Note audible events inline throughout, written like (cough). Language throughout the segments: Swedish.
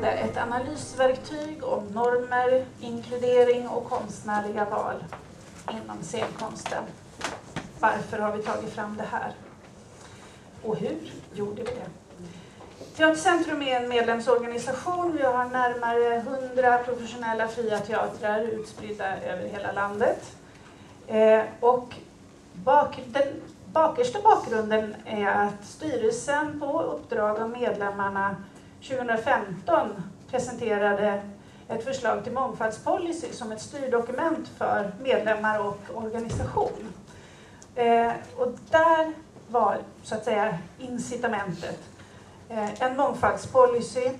betänkande Ett analysverktyg om normer, inkludering och konstnärliga val inom scenkonsten. Varför har vi tagit fram det här? Och hur gjorde vi det? Teatercentrum är en medlemsorganisation. Vi har närmare 100 professionella fria teatrar utspridda över hela landet. Eh, och bak, den bakersta bakgrunden är att styrelsen på uppdrag av medlemmarna 2015 presenterade ett förslag till mångfaldspolicy som ett styrdokument för medlemmar och organisation. Eh, och där var så att säga incitamentet eh, en mångfaldspolicy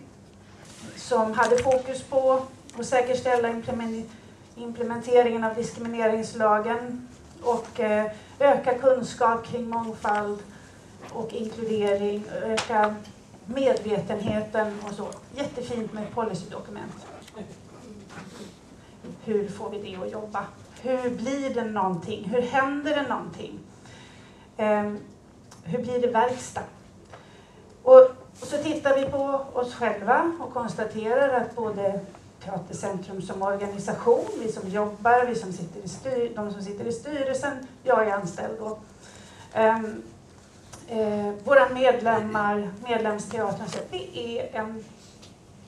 som hade fokus på att säkerställa implementeringen av diskrimineringslagen och eh, öka kunskap kring mångfald och inkludering, öka medvetenheten och så. Jättefint med policydokument. Hur får vi det att jobba? Hur blir det någonting? Hur händer det någonting? Um, hur blir det verkstad? Och, och, så tittar vi på oss själva och konstaterar att både Teatercentrum som organisation, vi som jobbar, vi som sitter i styr, de som sitter i styrelsen, jag är anställd då. Um, eh, våra medlemmar, medlemsteatern, så vi är en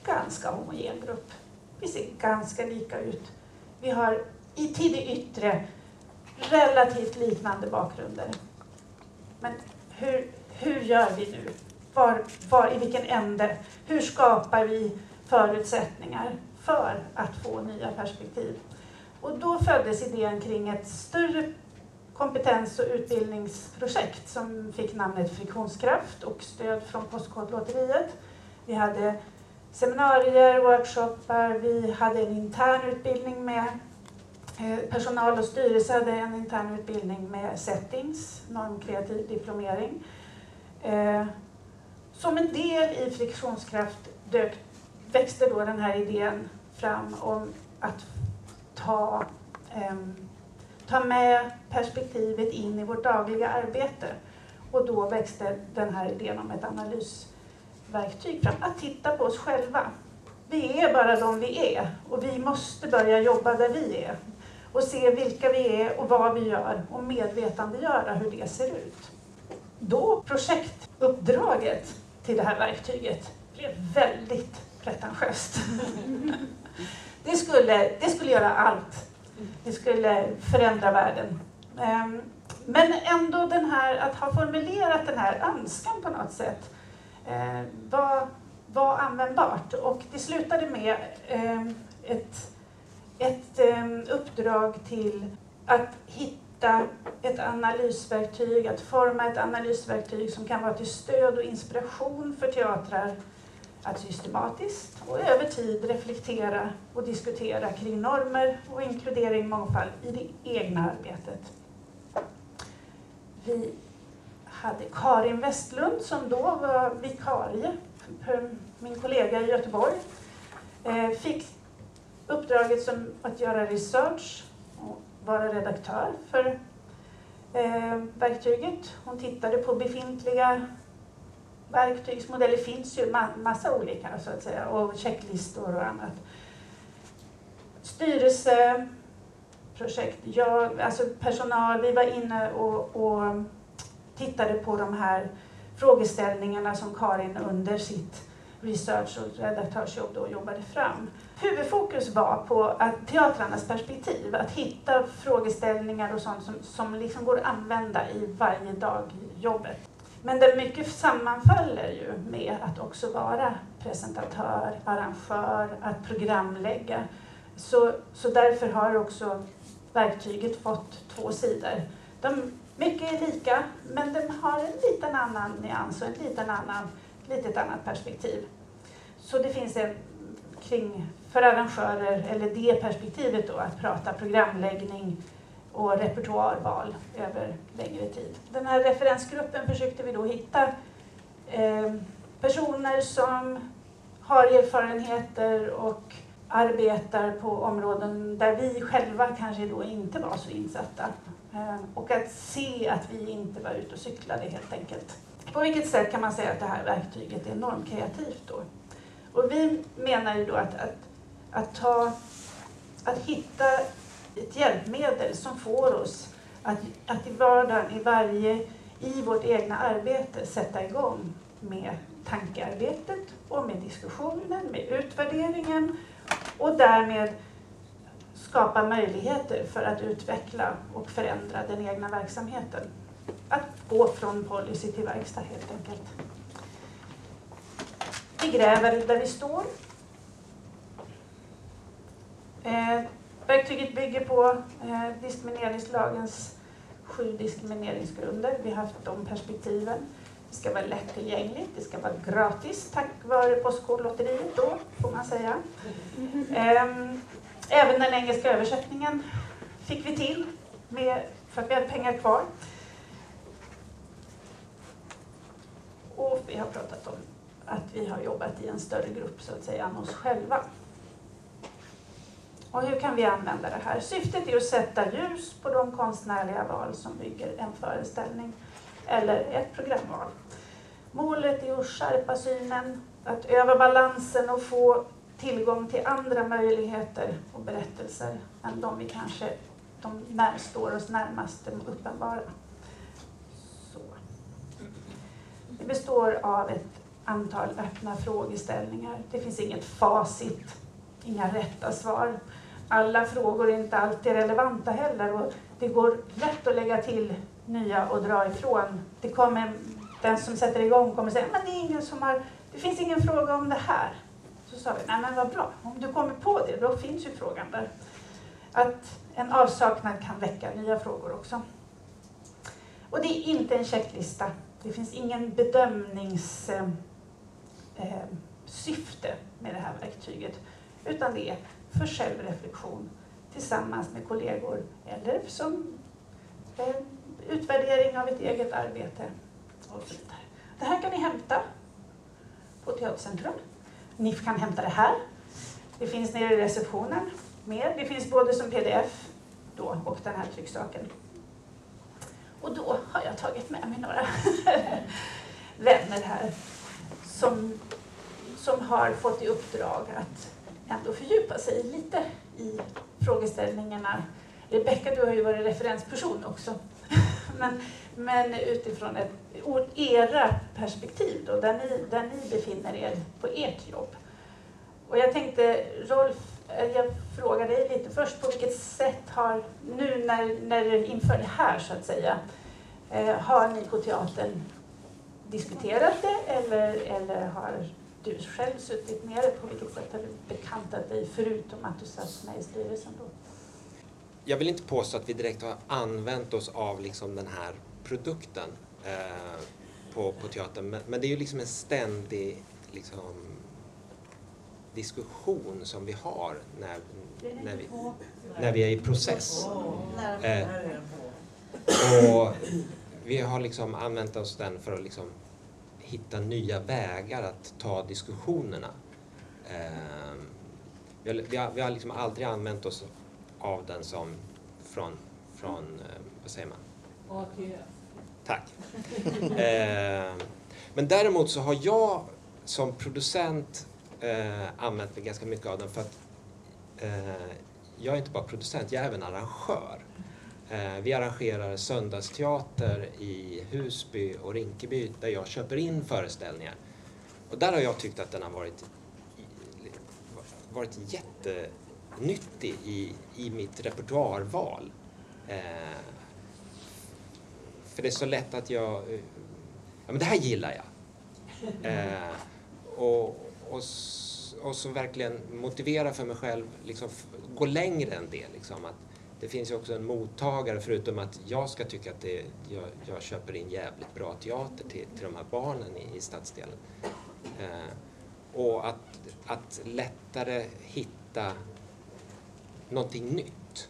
ganska homogen grupp. Vi ser ganska lika ut. Vi har i till det yttre relativt liknande bakgrunder. Men hur, hur gör vi nu? Var, var, I vilken ände? Hur skapar vi förutsättningar för att få nya perspektiv? Och då föddes idén kring ett större kompetens och utbildningsprojekt som fick namnet Friktionskraft och stöd från Postkodlotteriet. Vi hade seminarier, workshoppar, vi hade en intern utbildning med eh, personal och styrelse hade en intern utbildning med settings, normkreativ diplomering. Eh, som en del i Friktionskraft dök, växte då den här idén fram om att ta ehm, ta med perspektivet in i vårt dagliga arbete. Och då växte den här idén om ett analysverktyg fram. Att titta på oss själva. Vi är bara de vi är och vi måste börja jobba där vi är. Och se vilka vi är och vad vi gör och medvetandegöra hur det ser ut. Då projektuppdraget till det här verktyget blev väldigt pretentiöst. (laughs) Det skulle, det skulle göra allt det skulle förändra världen. Ehm, men ändå den här, att ha formulerat den här önskan på något sätt eh, var, var användbart. Och det slutade med ehm, ett, ett ehm, uppdrag till att hitta ett analysverktyg, att forma ett analysverktyg som kan vara till stöd och inspiration för teatrar att systematiskt och över tid reflektera och diskutera kring normer och inkludering och mångfald i det egna arbetet. Vi hade Karin Westlund som då var vikarie för min kollega i Göteborg. Eh, fick uppdraget som att göra research och vara redaktör för eh, verktyget. Hon tittade på befintliga verktygsmodeller finns ju massa olika så att säga och checklistor och annat. Styrelseprojekt, ja, alltså personal, vi var inne och, och tittade på de här frågeställningarna som Karin under sitt research och redaktörsjobb då jobbade fram. Huvudfokus var på att teatrarnas perspektiv, att hitta frågeställningar och sånt som, som liksom går att använda i varje dag jobbet. Men det mycket sammanfaller ju med att också vara presentatör, arrangör, att programlägga. Så, så därför har också verktyget fått två sidor. De, mycket är lika, men de har en liten annan nyans och ett liten annan, litet annat perspektiv. Så det finns en kring, för arrangörer, eller det perspektivet då, att prata programläggning, och repertoarval över längre tid. Den här referensgruppen försökte vi då hitta eh, personer som har erfarenheter och arbetar på områden där vi själva kanske då inte var så insatta. Eh, och att se att vi inte var ute och cyklade helt enkelt. På vilket sätt kan man säga att det här verktyget är enormt kreativt då? Och vi menar ju då att, att, att, ta, att hitta ett hjälpmedel som får oss att, att i vardagen, i varje, i vårt egna arbete sätta igång med tankearbetet och med diskussionen, med utvärderingen och därmed skapa möjligheter för att utveckla och förändra den egna verksamheten. Att gå från policy till verkstad helt enkelt. Vi gräver där vi står. Eh, Verktyget bygger på eh, diskrimineringslagens sju diskrimineringsgrunder. Vi har haft de perspektiven. Det ska vara lättillgängligt, det ska vara gratis tack vare Postkodlotteriet då, får man säga. Mm. Även den engelska översättningen fick vi till med, för att vi hade pengar kvar. Och vi har pratat om att vi har jobbat i en större grupp så att säga än oss själva. Och hur kan vi använda det här? Syftet är att sätta ljus på de konstnärliga val som bygger en föreställning eller ett programval. Målet är att skärpa synen, att öva balansen och få tillgång till andra möjligheter och berättelser än de vi kanske de när, står oss närmast de uppenbara. Så. Det består av ett antal öppna frågeställningar. Det finns inget facit, inga rätta svar. Alla frågor är inte alltid relevanta heller och det går lätt att lägga till nya och dra ifrån. Det kommer, den som sätter igång kommer säga men det, är ingen som har, det finns ingen fråga om det här. Så sa vi, nej men vad bra, om du kommer på det, då finns ju frågan där. Att en avsaknad kan väcka nya frågor också. Och det är inte en checklista. Det finns ingen bedömningssyfte eh, eh med det här verktyget. Utan det är för självreflektion tillsammans med kollegor eller som eh, utvärdering av ett eget arbete. Och så vidare. Det här kan ni hämta på Teatercentrum. Ni kan hämta det här. Det finns nere i receptionen med. Det finns både som pdf då och den här trycksaken. Och då har jag tagit med mig några (laughs) vänner här som, som har fått i uppdrag att ändå fördjupa sig lite i frågeställningarna. Rebecka, du har ju varit referensperson också. (laughs) men, men utifrån ett era perspektiv då, där ni, där ni befinner er på ert jobb. Och jag tänkte, Rolf, eh, jag frågar dig lite först, på vilket sätt har, nu när, när inför det här så att säga, eh, har ni på teatern diskuterat det eller, eller har du själv suttit nere? På vilket sätt har du bekantat dig förutom att du satt med i styrelsen då? Jag vill inte påstå att vi direkt har använt oss av liksom den här produkten eh, på, på teatern. Men, men, det är ju liksom en ständig liksom, diskussion som vi har när, när, vi, när vi är i process. Eh, och vi har liksom använt oss den för att liksom hitta nya vägar att ta diskussionerna. Eh, vi har, vi har, vi har liksom aldrig använt oss av den som från, från eh, vad säger man? ATF. Tack. eh, men däremot så har jag som producent eh, använt mig ganska mycket av den för att eh, jag är inte bara producent, jag är även arrangör. Eh, vi arrangerar söndagsteater i Husby och Rinkeby där jag köper in föreställningar. Och där har jag tyckt att den har varit, varit jättenyttig i, i mitt repertoarval. Eh, för det är så lätt att jag... Eh, ja, men det här gillar jag. (laughs) Eh, och, och, och så verkligen motivera för mig själv, liksom, gå längre än det. Liksom, att det finns ju också en mottagare, förutom att jag ska tycka att det, jag, jag köper in jävligt bra teater till, till de här barnen i, i stadsdelen. Eh, och att, att lättare hitta någonting nytt.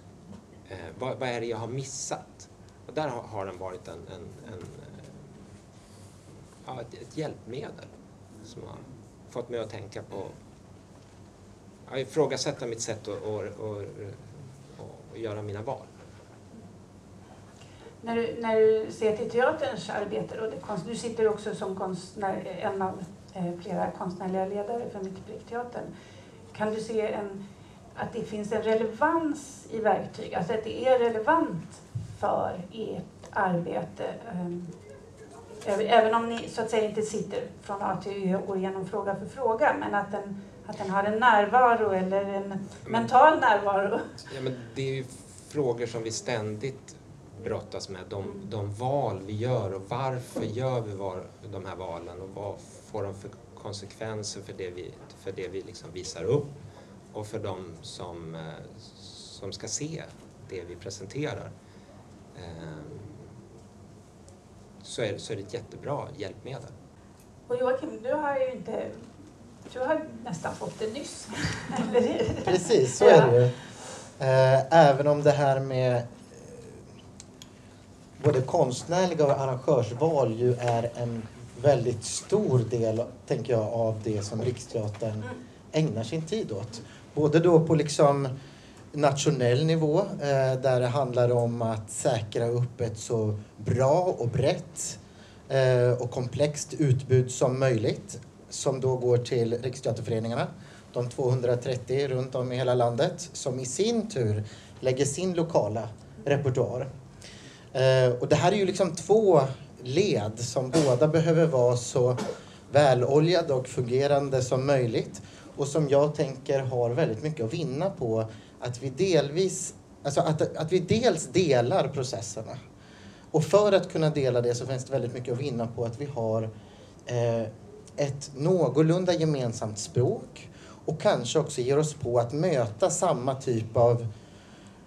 Eh, vad, vad är det jag har missat? Och där har, den varit en, en, en ja, ett, ett, hjälpmedel som har fått mig att tänka på, ja, ifrågasätta mitt sätt att göra mina val. När du, när du ser till teaterns arbete, och det, du sitter också som konstnär, en av eh, flera konstnärliga ledare för Mitt. Kan du se en, att det finns en relevans i verktyg, alltså att det är relevant för ert arbete? Ehm, även om ni så att säga inte sitter från A till Ö och går igenom fråga för fråga, men att den, att den har en närvaro eller en men, mental närvaro. Ja, men det är ju frågor som vi ständigt brottas med. De, de val vi gör och varför gör vi var, de här valen och vad får de för konsekvenser för det vi, för det vi liksom visar upp och för de som, eh, som ska se det vi presenterar. Ehm, så är, så är det ett jättebra hjälpmedel. Och Joakim, du har ju inte du har nästan fått det nyss. (laughs) Precis, så är det ju. Eh, även om det här med både konstnärliga och arrangörsval ju är en väldigt stor del, tänker jag, av det som Riksteatern ägnar sin tid åt. Både då på liksom nationell nivå eh, där det handlar om att säkra upp ett så bra och brett eh, och komplext utbud som möjligt som då går till Riksteaterföreningarna, de 230 runt om i hela landet som i sin tur lägger sin lokala repertoar. Eh, och det här är ju liksom två led som båda behöver vara så väloljade och fungerande som möjligt och som jag tänker har väldigt mycket att vinna på att vi delvis, alltså att, att vi dels delar processerna. Och för att kunna dela det så finns det väldigt mycket att vinna på att vi har eh, ett någorlunda gemensamt språk och kanske också ger oss på att möta samma typ av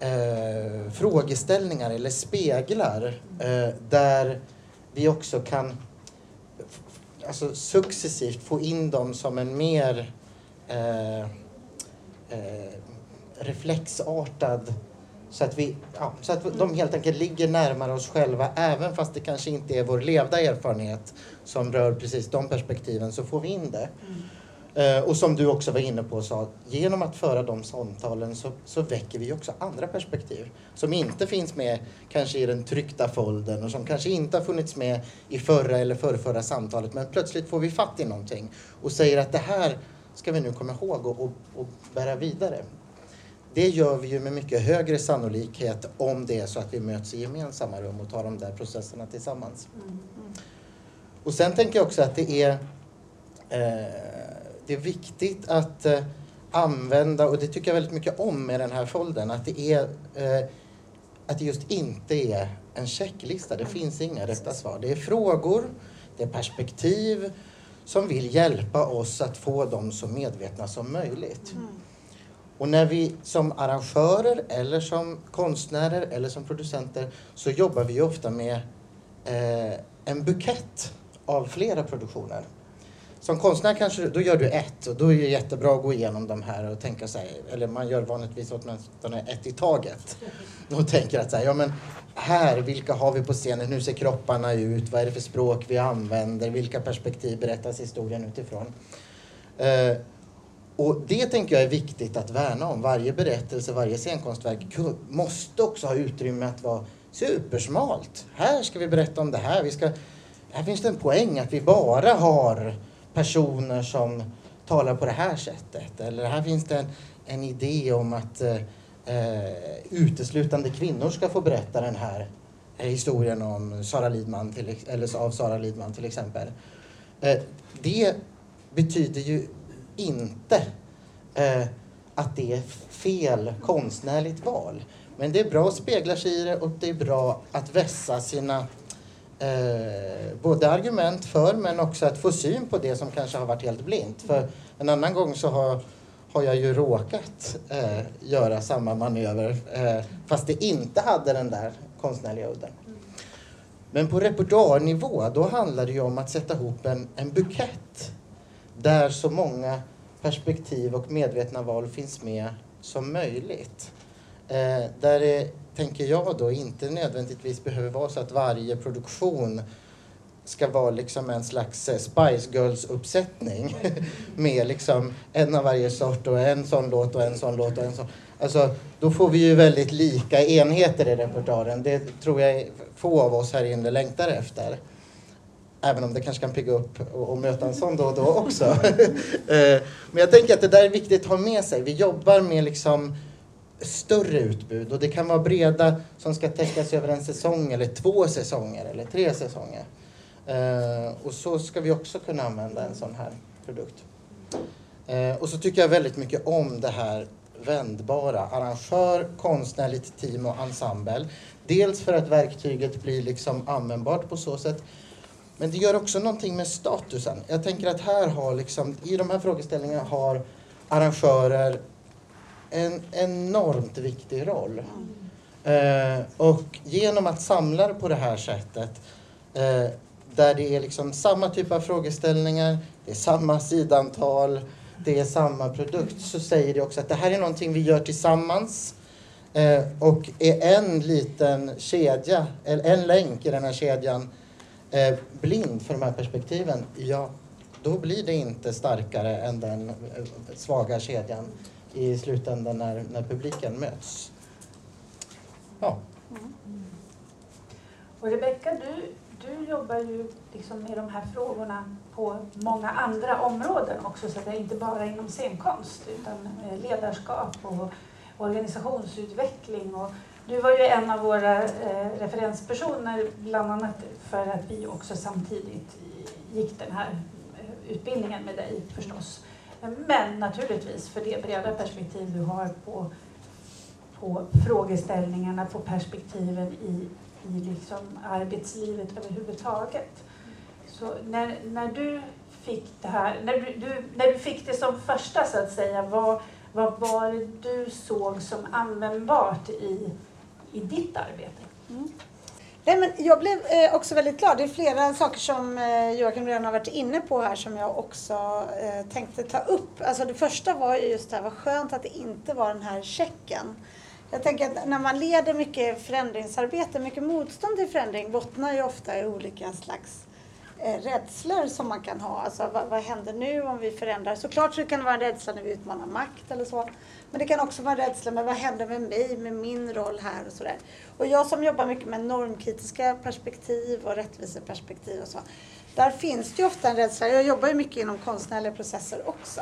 eh, frågeställningar eller speglar eh, där vi också kan alltså, successivt få in dem som en mer eh, eh, reflexartad så att, vi, ja, så att de helt enkelt ligger närmare oss själva även fast det kanske inte är vår levda erfarenhet som rör precis de perspektiven så får vi in det. Mm. Eh, och som du också var inne på, sa, genom att föra de samtalen så, så väcker vi också andra perspektiv som inte finns med kanske i den tryckta folden och som kanske inte har funnits med i förra eller förrförra samtalet men plötsligt får vi fatt i någonting och säger att det här ska vi nu komma ihåg och, och, och bära vidare. Det gör vi ju med mycket högre sannolikhet om det är så att vi möts i gemensamma rum och tar de där processerna tillsammans. Mm. mm. Och sen tänker jag också att det är eh, det är viktigt att eh, använda, och det tycker jag väldigt mycket om med den här foldern, att det, är, eh, att det just inte är en checklista. Det finns inga rätta svar. Det är frågor, det är perspektiv som vill hjälpa oss att få dem så medvetna som möjligt. Mm. Och när vi som arrangörer eller som konstnärer eller som producenter så jobbar vi ofta med eh, en bukett av flera produktioner. Som konstnär kanske, då gör du ett och då är det jättebra att gå igenom de här och tänka sig, eller man gör vanligtvis åtminstone ett i taget. (laughs) Och tänker att så här, ja men här, vilka har vi på scenen, hur ser kropparna ut, vad är det för språk vi använder, vilka perspektiv berättas historien utifrån. Eh, och det tänker jag är viktigt att värna om. Varje berättelse, varje scenkonstverk måste också ha utrymme att vara supersmalt. Här ska vi berätta om det här. Vi ska, här finns det en poäng att vi bara har personer som talar på det här sättet. Eller här finns det en, en idé om att eh, eh uteslutande kvinnor ska få berätta den här eh, historien om Sara Lidman, till, eller av Sara Lidman till exempel. Eh, det betyder ju inte eh, att det är fel konstnärligt val. Men det är bra att spegla sig i det och det är bra att vässa sina eh, både argument för men också att få syn på det som kanske har varit helt blint. För en annan gång så har, har jag ju råkat eh, göra samma manöver eh, fast det inte hade den där konstnärliga udden. Men på repertoarnivå då handlar det ju om att sätta ihop en, en bukett där så många perspektiv och medvetna val finns med som möjligt. Eh, där det, tänker jag då, inte nödvändigtvis behöver vara så att varje produktion ska vara liksom en slags eh, Spice Girls-uppsättning (laughs) med liksom en av varje sort och en sån låt och en sån låt och en sån. Alltså, då får vi ju väldigt lika enheter i repertoaren. Det tror jag få av oss här inne längtar efter. Även om det kanske kan pigga upp och, och möta en sån då och då också. (laughs) Eh, men jag tänker att det där är viktigt att ha med sig. Vi jobbar med liksom större utbud och det kan vara breda som ska täckas över en säsong eller två säsonger eller tre säsonger. Eh, och så ska vi också kunna använda en sån här produkt. Eh, och så tycker jag väldigt mycket om det här vändbara. Arrangör, konstnärligt team och ensemble. Dels för att verktyget blir liksom användbart på så sätt. Men det gör också någonting med statusen. Jag tänker att här har liksom, i de här frågeställningarna har arrangörer en enormt viktig roll. Eh, och genom att samla det på det här sättet eh, där det är liksom samma typ av frågeställningar, det är samma sidantal, det är samma produkt så säger det också att det här är någonting vi gör tillsammans eh, och är en liten kedja, eller en länk i den här kedjan eh, blind för de här perspektiven, ja, då blir det inte starkare än den eh, svaga kedjan i slutändan när, när publiken möts. Ja. Mm. Och Rebecka, du, du jobbar ju liksom med de här frågorna på många andra områden också, så det är inte bara inom scenkonst utan eh, ledarskap och organisationsutveckling. Och du var ju en av våra eh, referenspersoner, bland annat för att vi också samtidigt gick den här eh, utbildningen med dig förstås. Men naturligtvis för det breda perspektiv du har på, på frågeställningarna, på perspektiven i, i liksom arbetslivet överhuvudtaget. Så när, när du fick det här, när du, du, när du fick det som första så att säga, vad, vad var det du såg som användbart i, i ditt arbete? Mm. Nej, men jag blev eh, också väldigt glad. Det är flera saker som eh, Joakim redan har varit inne på här som jag också eh, tänkte ta upp. Alltså det första var ju just det här, vad skönt att det inte var den här checken. Jag tänker att när man leder mycket förändringsarbete, mycket motstånd till förändring bottnar ju ofta i olika slags Eh, rädslor som man kan ha. Alltså vad, vad händer nu om vi förändrar? Såklart så kan det vara en rädsla när vi utmanar makt eller så. Men det kan också vara en rädsla med vad händer med mig, med min roll här och sådär. Och jag som jobbar mycket med normkritiska perspektiv och rättviseperspektiv och så. Där finns det ju ofta en rädsla. Jag jobbar ju mycket inom konstnärliga processer också.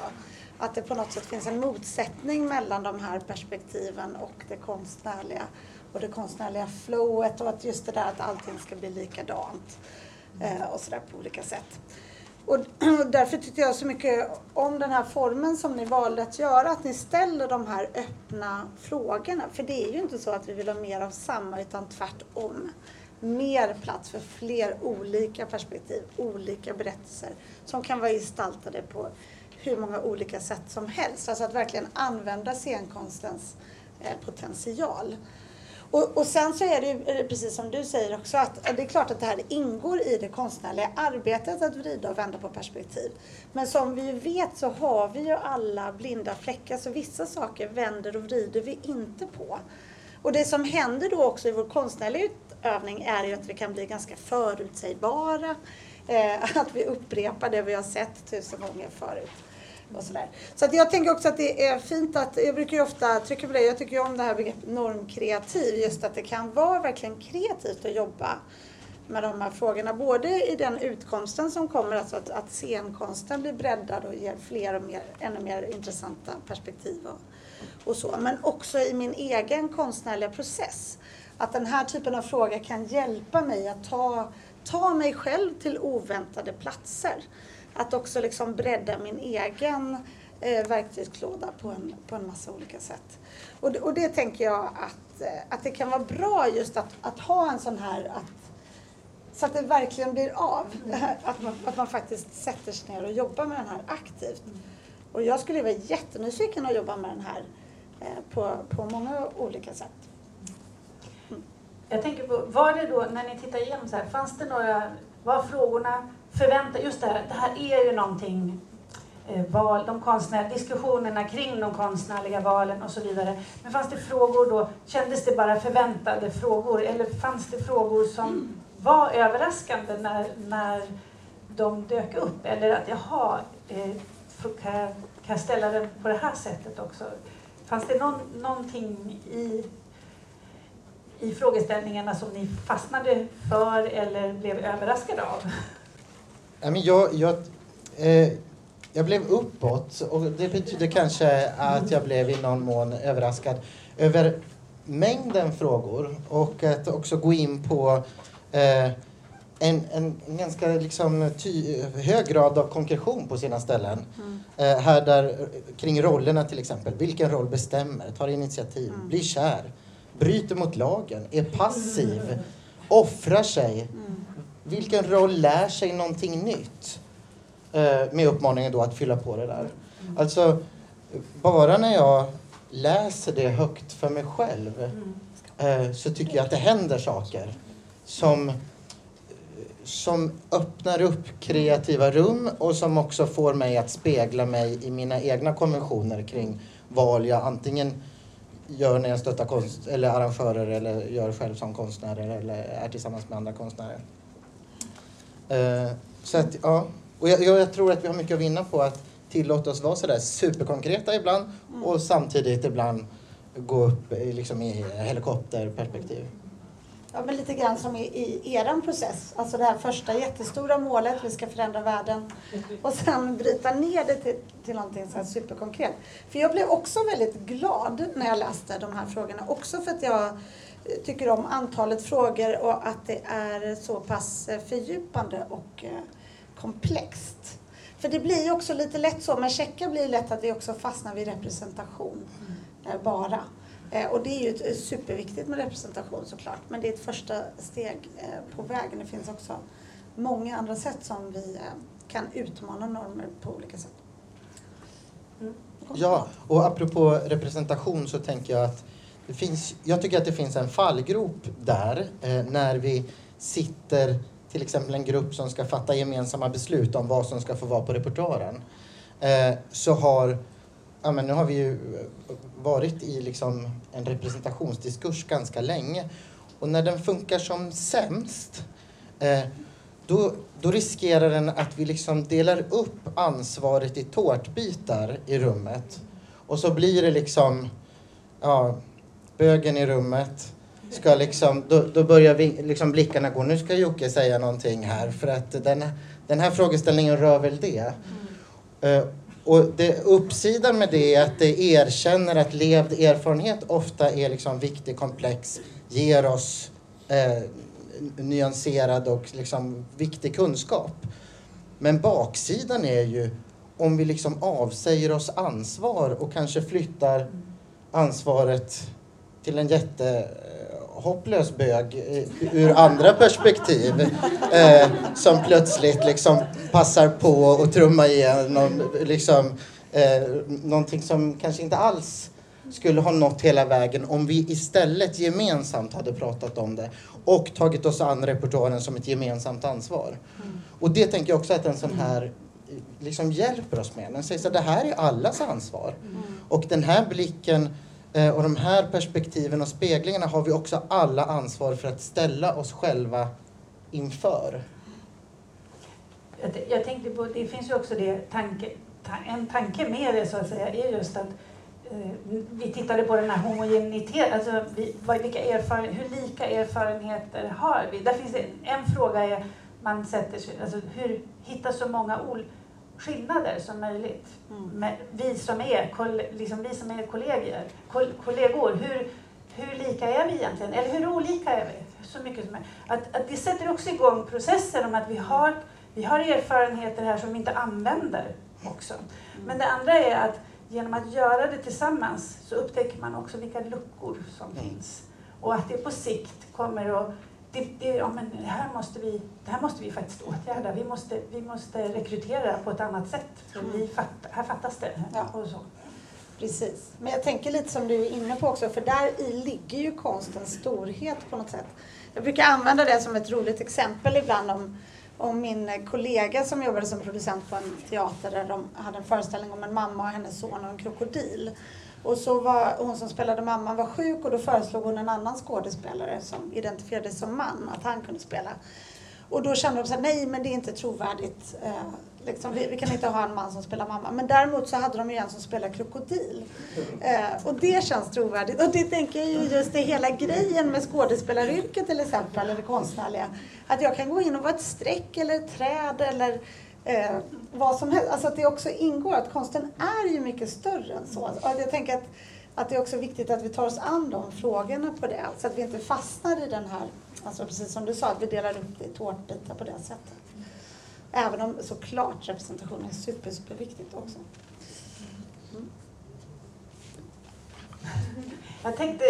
Att det på något sätt finns en motsättning mellan de här perspektiven och det konstnärliga. Och det konstnärliga flowet och att just det där att allting ska bli likadant. Eh, och sådär på olika sätt. (clears throat) Och därför tyckte jag så mycket om den här formen som ni valde att göra, att ni ställer de här öppna frågorna. För det är ju inte så att vi vill ha mer av samma, utan tvärtom. Mer plats för fler olika perspektiv, olika berättelser som kan vara gestaltade på hur många olika sätt som helst. Alltså att verkligen använda scenkonstens eh, potential. Och, och, sen så är det ju eh, precis som du säger också att eh, det är klart att det här ingår i det konstnärliga arbetet att vrida och vända på perspektiv. Men som vi vet så har vi ju alla blinda fläckar så vissa saker vänder och vrider vi inte på. Och det som händer då också i vår konstnärliga utövning är ju att vi kan bli ganska förutsägbara. Eh, att vi upprepar det vi har sett tusen gånger förut. Och sådär. Så att jag tänker också att det är fint att, jag brukar ju ofta trycka på det, jag tycker ju om det här begreppet normkreativ, just att det kan vara verkligen kreativt att jobba med de här frågorna. Både i den utkomsten som kommer, alltså att, att scenkonsten blir breddad och ger fler och mer, ännu mer intressanta perspektiv och, och så. Men också i min egen konstnärliga process. Att den här typen av frågor kan hjälpa mig att ta, ta mig själv till oväntade platser att också liksom bredda min egen eh, verktygslåda på en, på en massa olika sätt. Och, och det tänker jag att, eh, att det kan vara bra just att, att ha en sån här att, så att det verkligen blir av. Mm. (laughs) Att, man, att man faktiskt sätter sig ner och jobbar med den här aktivt. Mm. Och jag skulle vara jättenyfiken att jobba med den här eh, på, på många olika sätt. Mm. Jag tänker på, var det då, när ni tittar igenom så här, fanns det några, var frågorna förvänta, just det här, det här är ju någonting eh, val, de konstnär, diskussionerna kring de konstnärliga valen och så vidare. Men fanns det frågor då, kändes det bara förväntade frågor eller fanns det frågor som var överraskande när, när de dök upp? Eller att jaha, eh, kan, jag, kan jag ställa den på det här sättet också? Fanns det någon, någonting i, i frågeställningarna som ni fastnade för eller blev överraskade av? Jag, jag, eh, jag blev uppåt och det betyder kanske att jag blev i någon mån överraskad över mängden frågor och att också gå in på eh, en, en, en ganska liksom ty, hög grad av konkretion på sina ställen. Mm. Eh, här där, kring rollerna till exempel. Vilken roll bestämmer? Tar initiativ? Mm. Blir kär? Bryter mot lagen? Är passiv? Offrar sig? Mm. Vilken roll lär sig någonting nytt? Eh, med uppmaningen då att fylla på det där. Alltså, bara när jag läser det högt för mig själv Mm. eh, så tycker jag att det händer saker som, som öppnar upp kreativa rum och som också får mig att spegla mig i mina egna konventioner kring val jag antingen gör när jag stöttar konst, eller arrangörer eller gör själv som konstnärer eller är tillsammans med andra konstnärer. Eh, så att, ja. Och jag, jag, tror att vi har mycket att vinna på att tillåta oss vara sådär superkonkreta ibland och samtidigt ibland gå upp i, liksom i helikopterperspektiv. Ja, men lite grann som i, i eran process. Alltså det här första jättestora målet, vi ska förändra världen. Och sen bryta ner det till, till någonting så superkonkret. För jag blev också väldigt glad när jag läste de här frågorna. Också för att jag tycker om antalet frågor och att det är så pass eh, fördjupande och eh, komplext. För det blir ju också lite lätt så, med checka blir lätt att vi också fastnar vid representation eh, bara. Och det är ju superviktigt med representation såklart, men det är ett första steg på vägen. Det finns också många andra sätt som vi kan utmana normer på olika sätt. Mm. Ja, och apropå representation så tänker jag att finns, jag tycker att det finns en fallgrop där eh, när vi sitter till exempel en grupp som ska fatta gemensamma beslut om vad som ska få vara på repertoaren. Eh, så har, ja men nu har vi ju eh, varit i liksom en representationsdiskurs ganska länge och när den funkar som sämst eh, då, då riskerar den att vi liksom delar upp ansvaret i tårtbitar i rummet. Och så blir det liksom, ja, bögen i rummet ska liksom, då, då börjar vi, liksom blickarna gå, nu ska Jocke säga någonting här för att den, den här frågeställningen rör väl det. Uh, och det, uppsidan med det är att det erkänner att levd erfarenhet ofta är liksom viktig, komplex, ger oss eh, nyanserad och liksom viktig kunskap. Men baksidan är ju om vi liksom avsäger oss ansvar och kanske flyttar ansvaret till en jättehopplös bög eh, ur andra perspektiv eh, som plötsligt liksom passar på och trummar igenom liksom, eh, någonting som kanske inte alls skulle ha nått hela vägen om vi istället gemensamt hade pratat om det och tagit oss an repertoaren som ett gemensamt ansvar. Och det tänker jag också att en sån här liksom hjälper oss med. Den säger att det här är allas ansvar. Och den här blicken Eh, och de här perspektiven och speglingarna har vi också alla ansvar för att ställa oss själva inför. Jag, tänkte på, det finns ju också det tanke, en tanke med det så att säga, är just att eh, vi tittade på den här homogeniteten, alltså vi, vilka erfaren, hur lika erfarenheter har vi? Där finns det en fråga är, man sätter sig, alltså hur hittar så många olika skillnader som möjligt. Mm. Vi som är, liksom vi som är kollegor, koll, kollegor hur, hur lika är vi egentligen? Eller hur olika är vi? Så mycket som är. Att, att det sätter också igång processen om att vi har, vi har erfarenheter här som vi inte använder också. Men det andra är att genom att göra det tillsammans så upptäcker man också vilka luckor som Mm. finns. Och att det på sikt kommer att det, det, ja, men det, här måste vi, det här måste vi faktiskt åtgärda. Vi måste, vi måste rekrytera på ett annat sätt. För vi fatt, här fattas det. Ja. Och så. Precis. Men jag tänker lite som du är inne på också, för där i ligger ju konstens storhet på något sätt. Jag brukar använda det som ett roligt exempel ibland om, om min kollega som jobbade som producent på en teater där de hade en föreställning om en mamma och hennes son och en krokodil. Och så var hon som spelade mamman var sjuk och då föreslog hon en annan skådespelare som identifierades som man, att han kunde spela. Och då kände de så här, nej men det är inte trovärdigt. Eh, liksom, vi, vi, kan inte ha en man som spelar mamma. Men däremot så hade de ju en som spelar krokodil. Eh, och det känns trovärdigt. Och det tänker jag ju just det hela grejen med skådespelaryrket till exempel, eller det konstnärliga. Att jag kan gå in och vara ett streck eller ett träd eller eh, vad som helst. Alltså att det också ingår, att konsten är ju mycket större än så. Alltså, Och jag tänker att, att det är också viktigt att vi tar oss an de frågorna på det. Så att vi inte fastnar i den här, alltså precis som du sa, att vi delar upp det i tårtbitar på det sättet. Även om såklart representation är super, superviktigt också. Mm. Jag tänkte,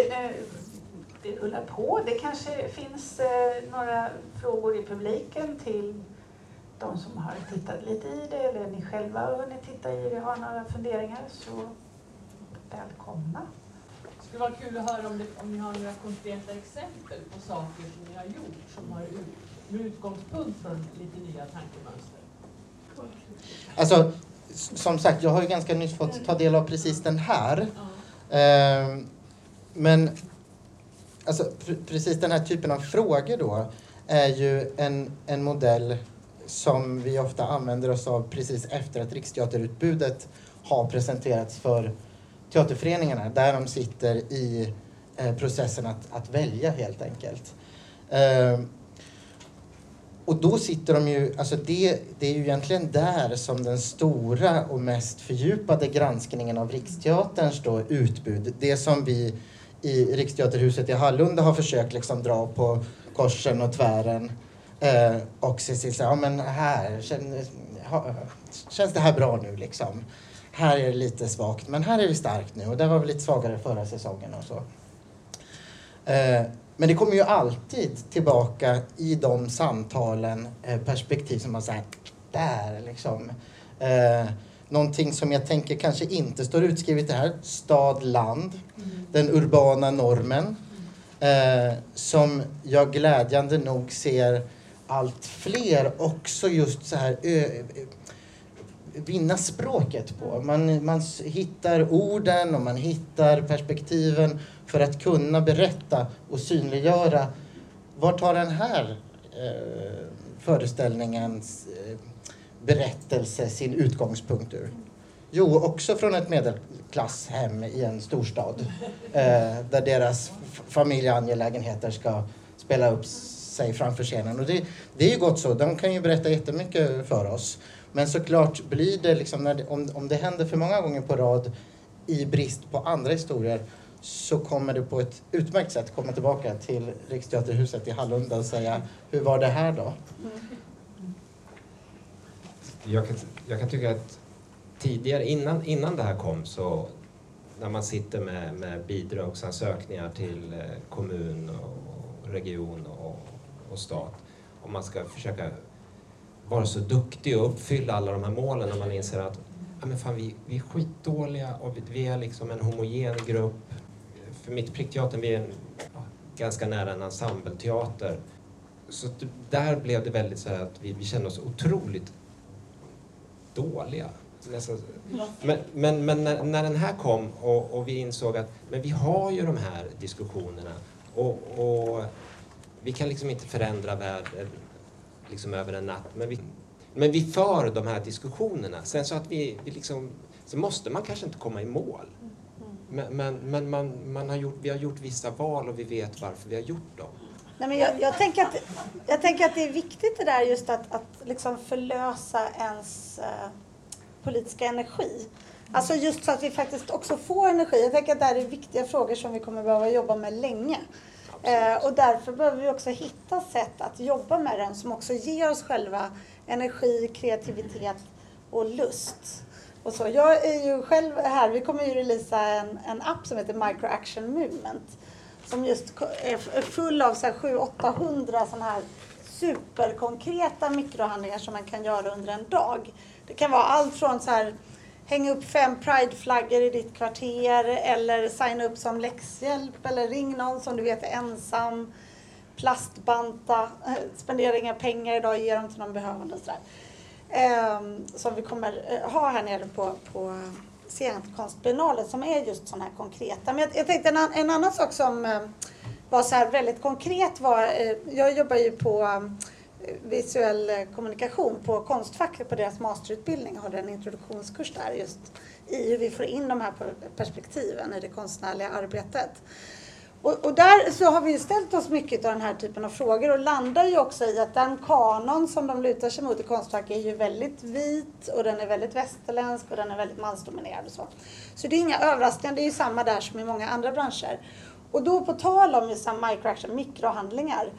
det rullar på. Det kanske finns eh, några frågor i publiken till de som har tittat lite i det eller ni själva har hunnit titta i det har några funderingar så välkomna. Det skulle vara kul att höra om, det, om ni har några konkreta exempel på saker som ni har gjort som har ut, med utgångspunkt från lite nya tankemönster. Alltså, som sagt, jag har ju ganska nyss fått ta del av precis den här. Eh, men alltså, precis den här typen av frågor då är ju en, en modell som vi ofta använder oss av precis efter att Riksteaterutbudet har presenterats för teaterföreningarna där de sitter i eh, processen att, att välja helt enkelt. Eh, och då sitter de ju, alltså det, det är ju egentligen där som den stora och mest fördjupade granskningen av Riksteaterns då utbud, det som vi i Riksteaterhuset i Hallunda har försökt liksom dra på korsen och tvären Eh, och se till så ja men här känns, känns det här bra nu liksom. Här är det lite svagt men här är det starkt nu och där var vi lite svagare förra säsongen och så. Eh, men det kommer ju alltid tillbaka i de samtalen eh, perspektiv som man säger där liksom. Eh, någonting som jag tänker kanske inte står utskrivet här, stad, land, mm. den urbana normen. Eh, som jag glädjande nog ser allt fler också just så här ö, vinna språket på. Man, man hittar orden och man hittar perspektiven för att kunna berätta och synliggöra var tar den här eh, föreställningens eh, berättelse sin utgångspunkt ur? Jo, också från ett medelklasshem i en storstad eh, där deras familjeangelägenheter ska spela upp sig framför scenen. Och det, det är ju gott så, de kan ju berätta jättemycket för oss. Men såklart blir det liksom, det, om, om det händer för många gånger på rad i brist på andra historier så kommer det på ett utmärkt sätt komma tillbaka till Riksteaterhuset i Hallunda och säga hur var det här då? Jag kan, jag kan tycka att tidigare, innan, innan det här kom så när man sitter med, med bidragsansökningar till eh, kommun och region och och stat om man ska försöka vara så duktig och uppfylla alla de här målen när man inser att ja, men fan, vi, vi är skitdåliga och vi, vi är liksom en homogen grupp. För mitt prickteatern, vi är en, ja, ganska nära en ensembleteater. Så där blev det väldigt så att vi, vi kände oss otroligt dåliga. Alltså, men, men, men när, när, den här kom och, och, vi insåg att men vi har ju de här diskussionerna och, och vi kan liksom inte förändra världen liksom över en natt. Men vi, men vi för de här diskussionerna. Sen så att vi, vi liksom, så måste man kanske inte komma i mål. Men, men, men man, man har gjort, vi har gjort vissa val och vi vet varför vi har gjort dem. Nej, men jag, jag, tänker att, jag tänker att det är viktigt det där just att, att liksom förlösa ens eh, politiska energi. Alltså just så att vi faktiskt också får energi. Jag tänker att det här är viktiga frågor som vi kommer behöva jobba med länge. Eh, och därför behöver vi också hitta sätt att jobba med den som också ger oss själva energi, kreativitet och lust. Och så. Jag är ju själv här, vi kommer ju releasa en, en app som heter Micro Action Movement. Som just är full av 700-800 sådana här superkonkreta mikrohandlingar som man kan göra under en dag. Det kan vara allt från så här hänga upp fem prideflaggor i ditt kvarter eller signa upp som läxhjälp eller ring någon som du vet är ensam. Plastbanta, (laughs) spendera inga pengar idag, ge dem till någon behövande. Och sådär. Ehm, som vi kommer eh, ha här nere på, på eh, scenkonstbiennalen som är just sådana här konkreta. Men jag, jag tänkte en, en, annan sak som eh, var så här väldigt konkret var, jag jobbar ju på visuell eh, kommunikation på Konstfacket, på deras masterutbildning har en introduktionskurs där just i hur vi får in de här perspektiven i det konstnärliga arbetet. Och, och, där så har vi ställt oss mycket av den här typen av frågor och landar ju också i att den kanon som de lutar sig mot i Konstfack är ju väldigt vit och den är väldigt västerländsk och den är väldigt mansdominerad och så. Så det är inga överraskningar, det är ju samma där som i många andra branscher. Och då på tal om just microaction, mikrohandlingar,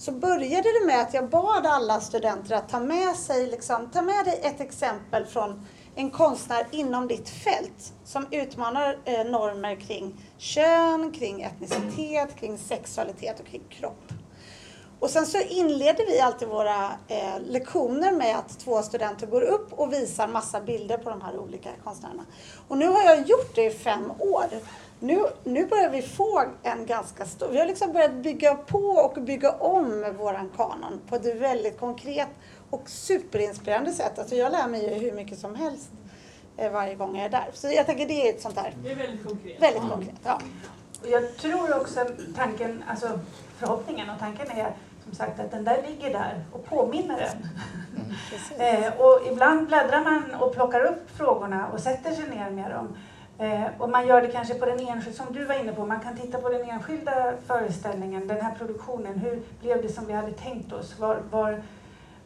så började det med att jag bad alla studenter att ta med sig, liksom, ta med dig ett exempel från en konstnär inom ditt fält som utmanar eh, normer kring kön, kring etnicitet, kring sexualitet och kring kropp. Och sen så inleder vi alltid våra eh, lektioner med att två studenter går upp och visar massa bilder på de här olika konstnärerna. Och nu har jag gjort det i fem år. Nu, nu börjar vi få en ganska stor... Vi har liksom börjat bygga på och bygga om våran kanon på ett väldigt konkret och superinspirerande sätt. Alltså jag lär mig ju hur mycket som helst eh, varje gång jag är där. Så jag tänker det är ett sånt här... Det är väldigt konkret. Väldigt konkret, ja. Jag tror också tanken, alltså förhoppningen och tanken är som sagt att den där ligger där och påminner en. Mm, eh, och ibland bläddrar man och plockar upp frågorna och sätter sig ner med dem. Eh, och man gör det kanske på den enskilda, som du var inne på, man kan titta på den enskilda föreställningen, den här produktionen. Hur blev det som vi hade tänkt oss? Var, var,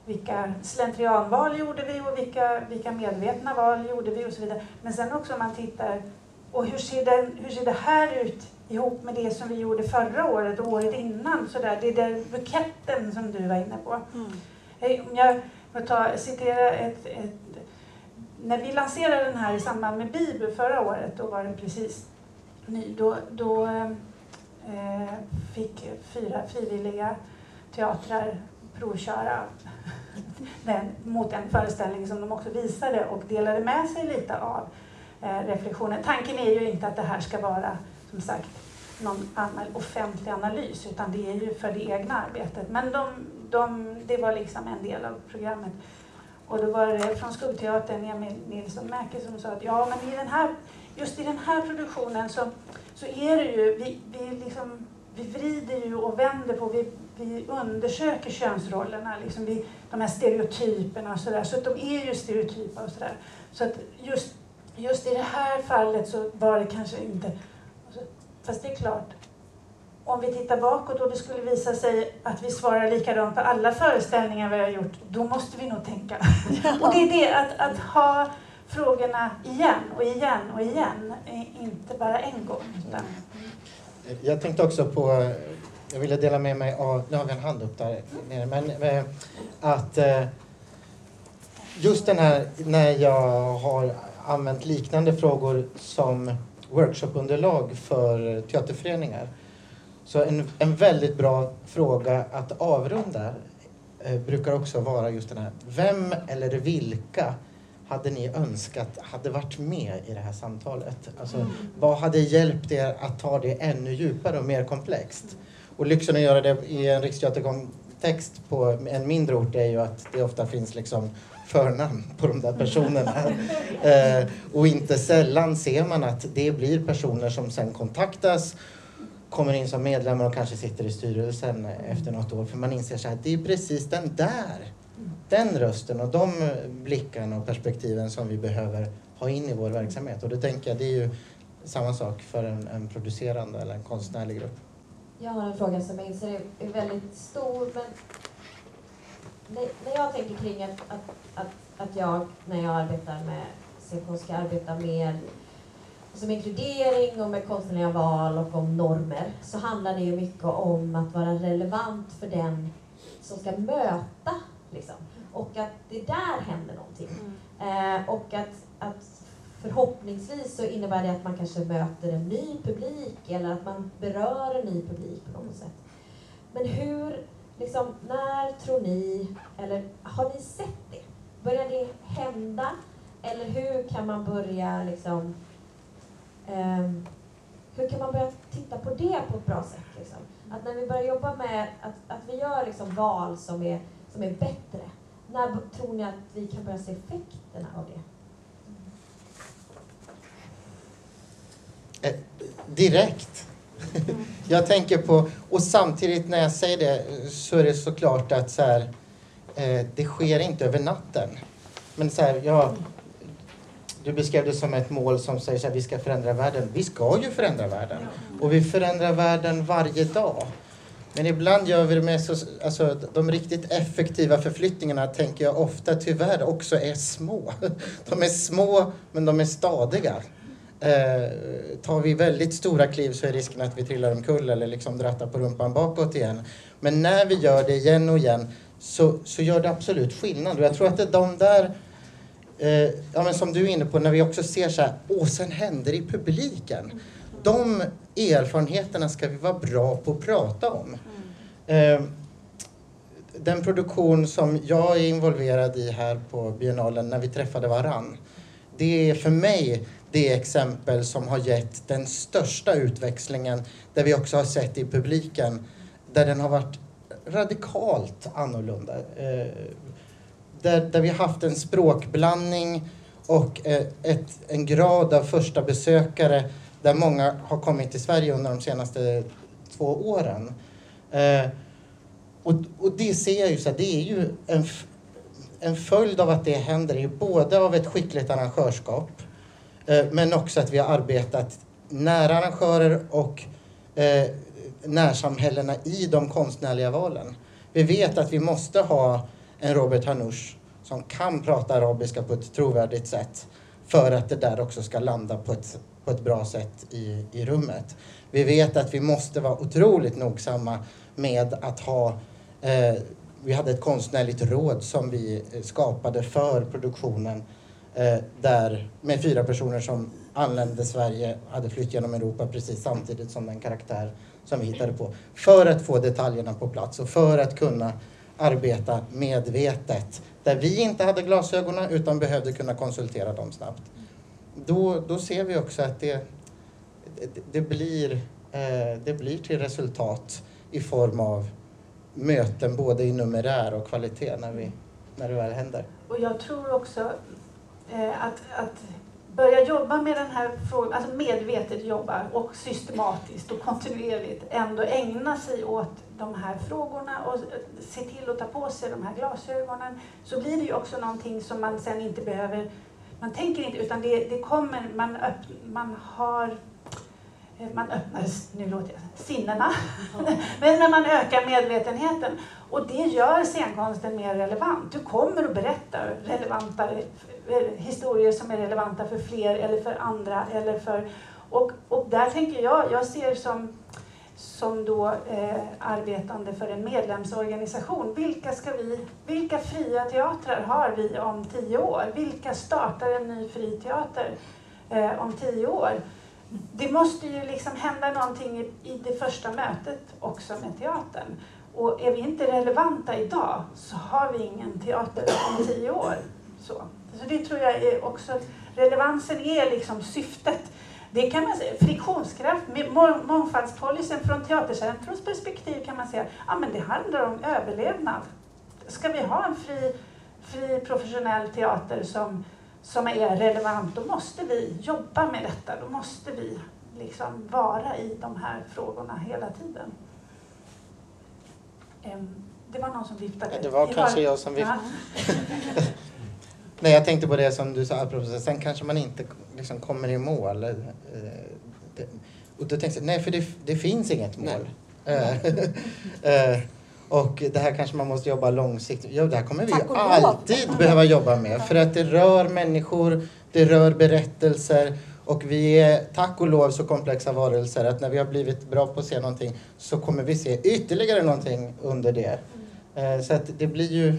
vilka slentrianval gjorde vi och vilka, vilka medvetna val gjorde vi och så vidare. Men sen också om man tittar, och hur ser, den, hur ser det här ut ihop med det som vi gjorde förra året och året innan? Så där. Det är den buketten som du var inne på. Mm. Om jag får ta, citera ett, ett när vi lanserade den här i samband med Bibel förra året, då var den precis ny, då, då eh, fick fyra frivilliga teatrar provköra (laughs) den, mot en föreställning som de också visade och delade med sig lite av eh, reflektionen. Tanken är ju inte att det här ska vara, som sagt, någon offentlig analys, utan det är ju för det egna arbetet. Men de, de, det var liksom en del av programmet. Och då var det från Skuggteatern, Emil Nilsson Mäke, som sa att ja, men i den här, just i den här produktionen så, så är det ju, vi, vi, liksom, vi vrider ju och vänder på, vi, vi undersöker könsrollerna, liksom vi, de här stereotyperna och sådär. Så att de är ju stereotypa och sådär. Så att just, just i det här fallet så var det kanske inte... Fast det är klart, om vi tittar bakåt och det skulle visa sig att vi svarar likadant på alla föreställningar vi har gjort, då måste vi nog tänka. (laughs) Ja. Och det är det, att, att ha frågorna igen och igen och igen, inte bara en gång. Utan... Jag tänkte också på, jag ville dela med mig av, nu har vi en hand upp där nere, men eh, att eh, just den här när jag har använt liknande frågor som workshopunderlag för teaterföreningar så en, en väldigt bra fråga att avrunda eh, brukar också vara just den här. Vem eller vilka hade ni önskat hade varit med i det här samtalet? Alltså, mm. Vad hade hjälpt er att ta det ännu djupare och mer komplext? Och lyxen att göra det i en riksteaterkontext på en mindre ort är ju att det ofta finns liksom förnamn på de där personerna. (laughs) eh, och inte sällan ser man att det blir personer som sen kontaktas kommer in som medlemmar och kanske sitter i styrelsen efter något år. För man inser så här, det är precis den där, den rösten och de blickarna och perspektiven som vi behöver ha in i vår verksamhet. Och då tänker jag, det är ju samma sak för en, en producerande eller en konstnärlig grupp. Jag har en fråga som jag inser är väldigt stor, men när jag tänker kring att, att, att, att jag, när jag arbetar med scenkonst, ska arbeta med som inkludering och med konstnärliga val och om normer så handlar det ju mycket om att vara relevant för den som ska möta. Liksom. Och att det där händer någonting. Mm. Eh, och att, att förhoppningsvis så innebär det att man kanske möter en ny publik eller att man berör en ny publik på något sätt. Men hur, liksom, när tror ni, eller har ni sett det? Börjar det hända? Eller hur kan man börja liksom, Um, hur kan man börja titta på det på ett bra sätt? Liksom? Att när vi börjar jobba med att, att vi gör liksom val som är, som är bättre, när tror ni att vi kan börja se effekterna av det? Eh, direkt jag tänker på, och samtidigt när jag säger det så är det såklart att så här, eh, det sker inte över natten. Men så här, ja, du beskrev det som ett mål som säger att vi ska förändra världen. Vi ska ju förändra världen. Och vi förändrar världen varje dag. Men ibland gör vi det med så, alltså, de riktigt effektiva förflyttningarna tänker jag ofta tyvärr också är små. (laughs) De är små men de är stadiga. Eh, tar vi väldigt stora kliv så är risken att vi trillar omkull eller liksom drattar på rumpan bakåt igen. Men när vi gör det igen och igen så, så gör det absolut skillnad. Och jag tror att det är de där eh, ja, men som du är inne på, när vi också ser så här, åh, sen händer i publiken. De erfarenheterna ska vi vara bra på att prata om. Eh, den produktion som jag är involverad i här på biennalen, när vi träffade varann, det är för mig det exempel som har gett den största utväxlingen, där vi också har sett i publiken, där den har varit radikalt annorlunda. Eh, där, där vi har haft en språkblandning och eh, ett, en grad av första besökare där många har kommit till Sverige under de senaste två åren. Eh, och, och det ser jag ju så här, det är ju en, en följd av att det händer, är både av ett skickligt arrangörskap Eh, men också att vi har arbetat nära arrangörer och eh, närsamhällena i de konstnärliga valen. Vi vet att vi måste ha en Robert Hanoush som kan prata arabiska på ett trovärdigt sätt för att det där också ska landa på ett, på ett bra sätt i, i rummet. Vi vet att vi måste vara otroligt nogsamma med att ha eh, vi hade ett konstnärligt råd som vi eh, skapade för produktionen eh, Eh, där med fyra personer som anlände Sverige, hade flytt genom Europa precis samtidigt som den karaktär som vi hittade på. För att få detaljerna på plats och för att kunna arbeta medvetet. Där vi inte hade glasögonen utan behövde kunna konsultera dem snabbt. Då, då ser vi också att det, det, det blir, eh, det blir till resultat i form av möten både i numerär och kvalitet när, vi, när det väl händer. Och jag tror också Eh, att, att börja jobba med den här frågan, alltså medvetet jobba och systematiskt och kontinuerligt ändå ägna sig åt de här frågorna och se till att ta på sig de här glasögonen så blir det ju också någonting som man sen inte behöver, man tänker inte utan det, det kommer, man, öpp, man har eh, man öppnar, nu låter jag, sinnena. (laughs) Men när man ökar medvetenheten. Och det gör scenkonsten mer relevant. Du kommer att berätta relevanta Eh, historier som är relevanta för fler eller för andra. Eller för, och, och där tänker jag, jag ser som, som då eh, arbetande för en medlemsorganisation, vilka, ska vi, vilka fria teatrar har vi om tio år? Vilka startar en ny fri teater eh, om tio år? Det måste ju liksom hända någonting i, i det första mötet också med teatern. Och är vi inte relevanta idag så har vi ingen teater om tio år. Så. Så det tror jag är också, relevansen är liksom syftet. Det kan man säga, friktionskraft, mångfaldspolicyn från Teatercentrums perspektiv kan man säga, ja men det handlar om överlevnad. Ska vi ha en fri, fri professionell teater som, som är relevant, då måste vi jobba med detta. Då måste vi liksom vara i de här frågorna hela tiden. Det var någon som viftade. Det var kanske jag som viftade. (laughs) Nej, jag tänkte på det som du sa, apropå, sen kanske man inte liksom kommer i mål. Eh, och då tänkte jag, nej för det, det finns inget mål. (laughs) Eh, och det här kanske man måste jobba långsiktigt. Jo, det här kommer vi alltid behöva jobba med. För att det rör människor, det rör berättelser. Och vi är tack och lov så komplexa varelser att när vi har blivit bra på att se någonting så kommer vi se ytterligare någonting under det. Eh, så att det blir ju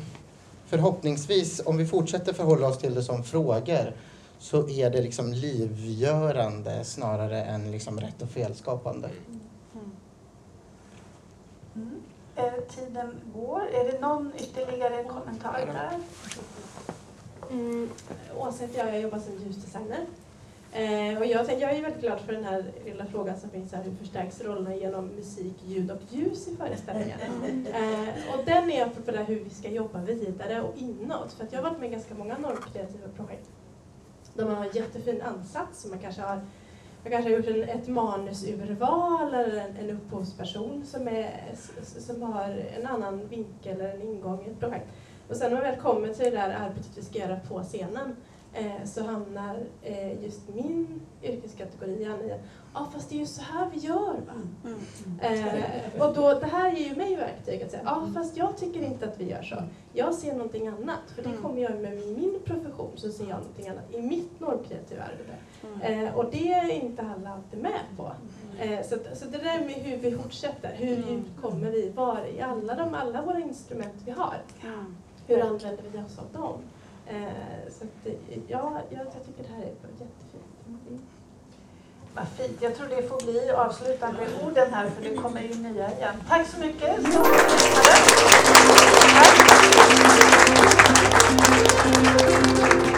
förhoppningsvis, om vi fortsätter förhålla oss till det som frågor, så är det liksom livgörande snarare än liksom rätt och felskapande. Mm. Mm. Eh, tiden går. Är det någon ytterligare kommentar där? Mm, Åsa heter jag, jag jobbar som ljusdesigner. Eh, och jag, jag är väldigt glad för den här lilla frågan som finns här, hur förstärks rollerna genom musik, ljud och ljus i föreställningen? Eh, och den är apropå det hur vi ska jobba vidare och inåt. För att jag har varit med i ganska många normkreativa projekt där man har en jättefin ansats. Man kanske har, man kanske har gjort en, ett manusurval eller en, en upphovsperson som, är, som har en annan vinkel eller en ingång i ett projekt. Och sen när man väl kommer till det där arbetet vi ska göra på scenen så hamnar eh, just min yrkeskategori i att ja fast det är ju så här vi gör va. Mm. Eh, och då, det här ger ju mig verktyg att säga ja fast jag tycker inte att vi gör så. Jag ser någonting annat. För det Mm. kommer jag med min profession så ser jag någonting annat i mitt normkreativa arbete. Mm. Eh, och det är inte alla alltid med på. Eh, så, så det där med hur vi fortsätter, hur Mm. djupt kommer vi, var i alla, de, alla våra instrument vi har, Mm. hur använder vi oss av dem? Eh, så att, ja, jag, jag tycker det här är jättefint. Vad fint. Jag tror det får bli avslutande orden här för det kommer ju nya igen. Tack så mycket. Så. Tack.